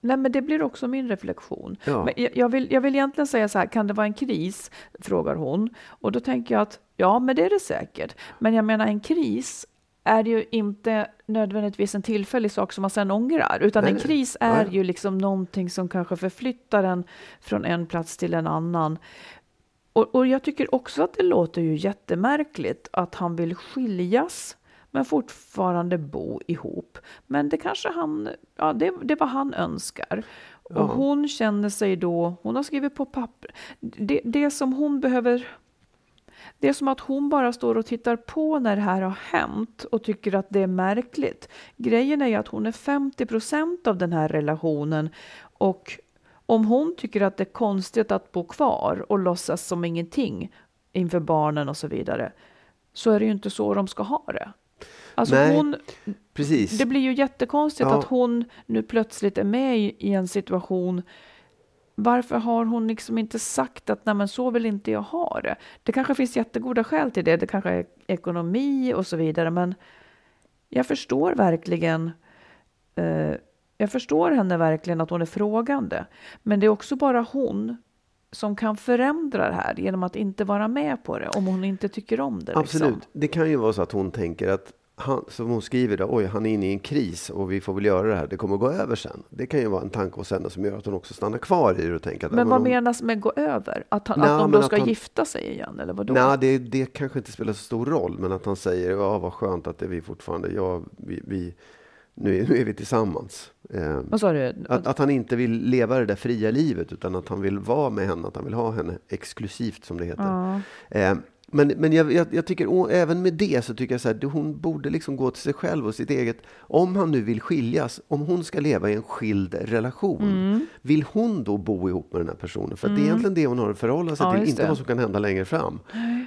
Nej, men det blir också min reflektion. Ja. Men jag, vill, jag vill egentligen säga så här, kan det vara en kris? Frågar hon. Och då tänker jag att ja, men det är det säkert. Men jag menar en kris är ju inte nödvändigtvis en tillfällig sak som man sen ångrar, utan Nej, en kris är ja. ju liksom någonting som kanske förflyttar en från en plats till en annan. Och, och jag tycker också att det låter ju jättemärkligt att han vill skiljas men fortfarande bo ihop. Men det kanske han, ja det, det var han önskar. Och Ja. hon känner sig då, hon har skrivit på papper, det, det som hon behöver det är som att hon bara står och tittar på när det här har hänt och tycker att det är märkligt. Grejen är ju att hon är 50 procent av den här relationen och om hon tycker att det är konstigt att bo kvar och låtsas som ingenting inför barnen och så vidare så är det ju inte så de ska ha det. Alltså Nej, hon, precis. det blir ju jättekonstigt Ja. att hon nu plötsligt är med i, i en situation varför har hon liksom inte sagt att nej men så vill inte jag ha det? Det kanske finns jättegoda skäl till det. Det kanske är ekonomi och så vidare. Men jag förstår verkligen eh, jag förstår henne verkligen att hon är frågande. Men det är också bara hon som kan förändra det här genom att inte vara med på det om hon inte tycker om det. Absolut. Liksom. Det kan ju vara så att hon tänker att han, som hon skriver då, oj, han är inne i en kris och vi får väl göra det här. Det kommer gå över sen. Det kan ju vara en tanke hos henne som gör att hon också stannar kvar i det och tänker att... Men vad hon, menas med gå över? Att, han, Nej, att de då ska han- gifta sig igen eller vadå? Nej, det, det kanske inte spelar så stor roll, men att han säger, ja vad skönt att det är vi fortfarande, ja, vi, vi, nu, är, nu är vi tillsammans. Eh, Vad sa du? att, att han inte vill leva det där fria livet, utan att han vill vara med henne, att han vill ha henne exklusivt som det heter. Ja. Eh, men men jag, jag, jag tycker, även med det så tycker jag så här, hon borde liksom gå till sig själv och sitt eget. Om han nu vill skiljas, om hon ska leva i en skild relation, Mm. vill hon då bo ihop med den här personen? För att det är egentligen det hon har att förhålla sig Ja, till, inte det. vad som kan hända längre fram.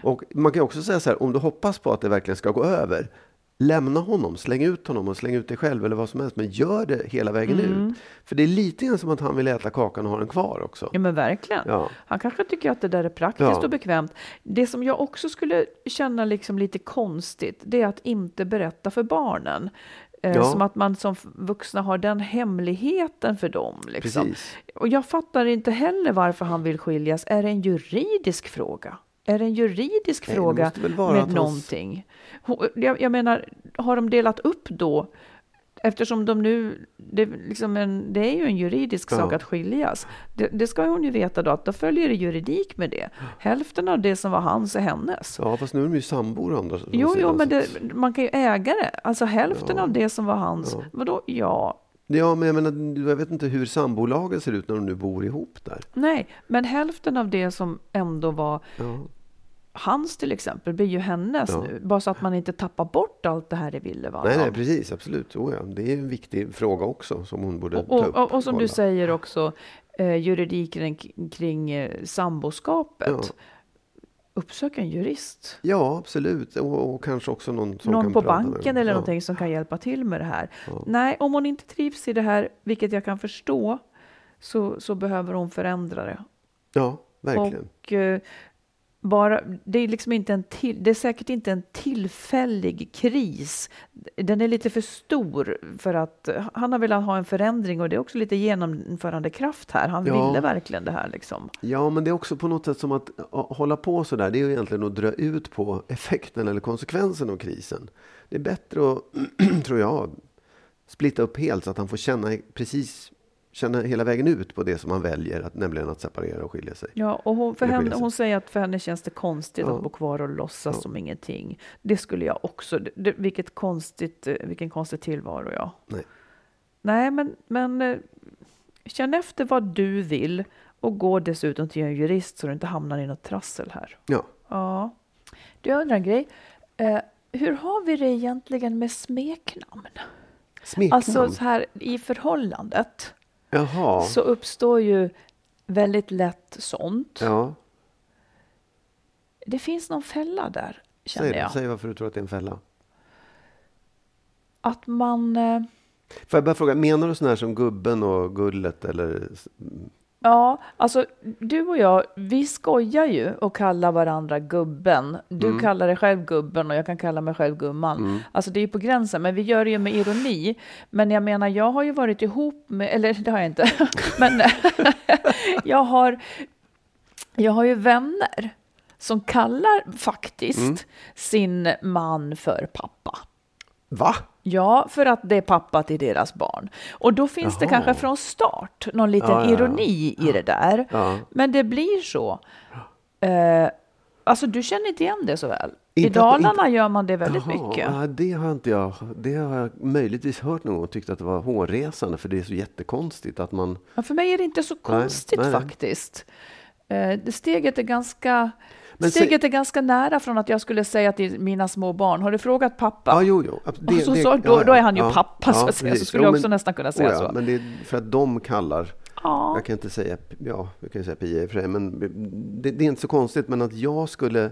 Och man kan också säga så här, om du hoppas på att det verkligen ska gå över, lämna honom, släng ut honom och släng ut dig själv eller vad som helst, men gör det hela vägen Mm. ut. För det är lite grann som att han vill äta kakan och ha den kvar också. Ja men verkligen. Ja. Han kanske tycker att det där är praktiskt Ja. och bekvämt. Det som jag också skulle känna liksom lite konstigt, det är att inte berätta för barnen. Eh, Ja. Som att man som vuxna har den hemligheten för dem. Liksom. Precis. Och jag fattar inte heller varför han vill skiljas. Är det en juridisk fråga? Är det en juridisk Nej, fråga med någonting? Ho- Jag, jag menar, har de delat upp då? Eftersom de nu, det, är liksom en, det är ju en juridisk Ja. sak att skiljas. Det, det ska hon ju veta då, att då följer det juridik med det. Hälften av det som var hans är hennes. Ja, fast nu är de ju sambor andra Jo, jo, men det, man kan ju äga det. Alltså hälften Ja. av det som var hans. Ja. Vadå? Ja. Ja, men jag menar, jag vet inte hur sambolagen ser ut när de nu bor ihop där. Nej, men hälften av det som ändå var Ja, hans till exempel blir ju hennes Ja. nu. Bara så att man inte tappar bort allt det här i Villevalla. nej, nej, precis, absolut. Oh, ja. Det är en viktig fråga också som hon borde och, ta upp. och, och som du säger också, eh, juridiken kring eh, samboskapet. Ja. Uppsök en jurist. Ja, absolut. Och, och kanske också någon som Någon kan på prata med banken dem. eller ja. någonting som kan hjälpa till med det här. Nej, om hon inte trivs i det här, vilket jag kan förstå, så, så behöver hon förändra det. Ja, verkligen. Och eh, bara, det är liksom inte en till, det är säkert inte en tillfällig kris. Den är lite för stor för att han har velat ha en förändring och det är också lite genomförande kraft här. Han Ja. ville verkligen det här liksom. Ja, men det är också på något sätt som att hålla på så där. Det är ju egentligen att dra ut på effekten eller konsekvensen av krisen. Det är bättre att, <clears throat> tror jag, splitta upp helt så att han får känna precis känna hela vägen ut på det som han väljer, att, nämligen att separera och skilja sig. Ja, och hon, för henne, hon säger att för henne känns det konstigt Ja. att bo kvar och låtsas Ja. som ingenting. Det skulle jag också. Det, vilket konstigt, eh, vilken konstig tillvaro, ja. Nej. Nej, men, men eh, känn efter vad du vill och gå dessutom till en jurist så du inte hamnar i något trassel här. Ja. Ja. Du, jag undrar en grej. Eh, hur har vi det egentligen med smeknamn? Smeknamn? Alltså så här i förhållandet Jaha. så uppstår ju väldigt lätt sånt. Ja, Det finns någon fälla där, känner säg, jag. säg varför du tror att det är en fälla. Att man... eh, Får jag bara fråga, menar du sån här som Gubben och Gullet eller? Ja, alltså du och jag, vi skojar ju och kallar varandra gubben. Du Mm. kallar dig själv gubben och jag kan kalla mig själv gumman. Alltså det är ju på gränsen, men vi gör det ju med ironi. Men jag menar, jag har ju varit ihop med, eller det har jag inte, <laughs> men <laughs> jag har, jag har ju vänner som kallar faktiskt Mm. sin man för pappa. Va? Ja, för att det är pappa till deras barn. Och då finns det Jaha. kanske från start någon liten Ja, ja, ja. ironi i det där. Men det blir så. Eh, alltså, du känner inte igen det så väl? I Inte att- Dalarna gör man det väldigt Jaha, mycket. ja, det har inte jag. Det har jag möjligtvis hört någon gång och tyckt att det var hårresande för det är så jättekonstigt att man. Ja, för mig är det inte så konstigt nej, nej. faktiskt. Eh, steget är ganska... Men steget är ganska nära från att jag skulle säga till mina små barn, har du frågat pappa? Ja, jo, jo. Det, så- det- så- då- ja, då är han ju ja, pappa, så att säga. Så skulle Jo, jag också men- nästan kunna säga oh så. Men det är för att de kallar. Ja. Jag kan inte säga, ja, jag kan säga Pia i och för sig, men det, det är inte så konstigt. Men att jag skulle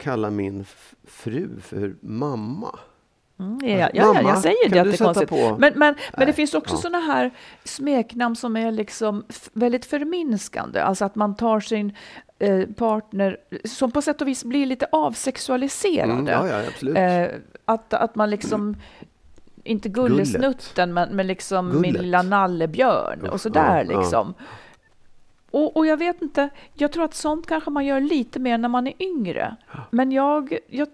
kalla min fru för mamma. Mm, ja, ja, ja, Mamma, jag säger det att det är konstigt. på? Men, men, men det finns också ja. sådana här smeknamn som är liksom väldigt förminskande. Alltså att man tar sin eh, partner, som på sätt och vis blir lite avsexualiserade. Mm, ja, ja. Eh, att, att man liksom, inte gullesnutten, men, men liksom min Gullet. lilla nallebjörn och sådär ja, ja. liksom. Och, och jag vet inte, jag tror att sånt kanske man gör lite mer när man är yngre. Men jag, jag,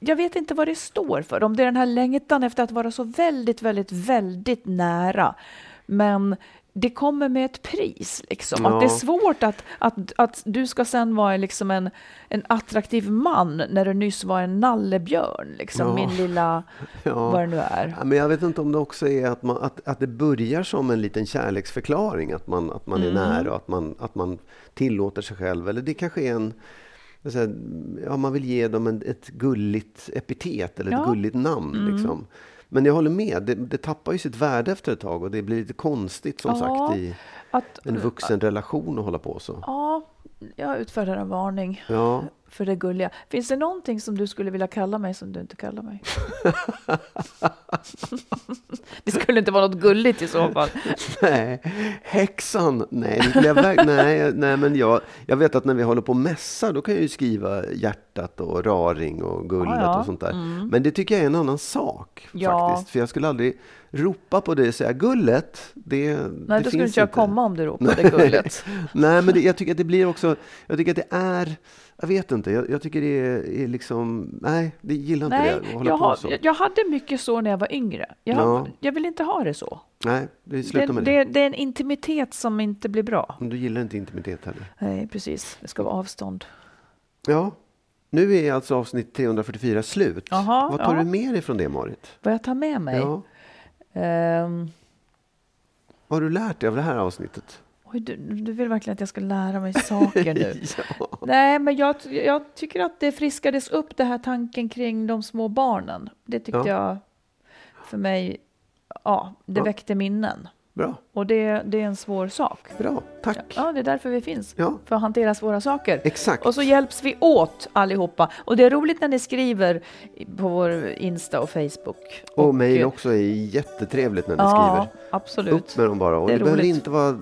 jag vet inte vad det står för. Om det är den här längtan efter att vara så väldigt, väldigt, väldigt nära. Men det kommer med ett pris. Liksom. Att det är Ja. svårt att, att, att du ska sen vara liksom en, en attraktiv man när du nyss var en nallebjörn. Liksom, Ja. Min lilla, <laughs> Ja. vad det nu är. Ja, men jag vet inte om det också är att, man, att, att det börjar som en liten kärleksförklaring, att man, att man är Mm. nära och att man, att man tillåter sig själv. Eller det kanske är en... Här, ja, man vill ge dem en, ett gulligt epitet eller ett Ja. Mm. gulligt namn. Liksom. Men jag håller med, det, det tappar ju sitt värde efter ett tag och det blir lite konstigt som Ja, sagt i Att, en vuxen relation att hålla på så. ja, jag utfärdar en varning. Ja, för det gulliga. Finns det någonting som du skulle vilja kalla mig som du inte kallar mig? <laughs> det skulle inte vara något gulligt i så fall. nej, häxan, nej, jag <laughs> nej, nej, men jag, jag vet att när vi håller på och mässar, då kan jag ju skriva hjärtat och raring och gullet Ja, ja. och sånt där. Men det tycker jag är en annan sak Ja. faktiskt, för jag skulle aldrig ropa på det och säga gullet. Det, Nej, det då skulle inte jag komma om du ropade gullet. <laughs> Nej, men det, jag tycker att det blir också, jag tycker att det är, jag vet inte, jag, jag tycker det är, är liksom, nej, det gillar inte Nej, det, att hålla jag, har, så. jag hade mycket så när jag var yngre. Jag, Ja. jag vill inte ha det så. Nej, Det, slutar med det. det, det är en intimitet som inte blir bra. Men Du gillar inte intimitet heller. Nej, precis. Det ska vara avstånd. Ja, nu är alltså avsnitt 344 slut. Jaha, Vad tar ja. du med dig från det, Marit? Vad jag tar med mig? Ja. Ehm, Vad har du lärt dig av det här avsnittet? Oj, du, du vill verkligen att jag ska lära mig <laughs> saker nu. <laughs> ja. Nej, men jag, jag tycker att det friskades upp, det här tanken kring de små barnen. Det tyckte Ja. jag, för mig, ja, det Ja. väckte minnen. Bra, Och det, det är en svår sak. bra, tack. Ja, det är därför vi finns. Ja. För att hantera svåra saker. Exakt. Och så hjälps vi åt allihopa. Och det är roligt när ni skriver på vår Insta och Facebook. Och mejl eh, också är jättetrevligt när ni Ja, skriver. absolut. Upp med dem bara. Och Det det, inte vara,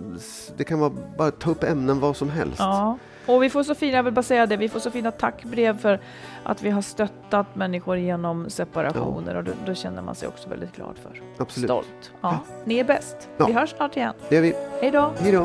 det kan vara bara ta upp ämnen vad som helst. Ja, och vi får så fina, jag vill bara säga det, vi får så fina tackbrev för att vi har stöttat människor genom separationer och då, då känner man sig också väldigt glad för. Absolut. Stolt. Ja, ni är bäst. Ja. Vi hörs snart igen. Det gör vi. Hej då! Hej då.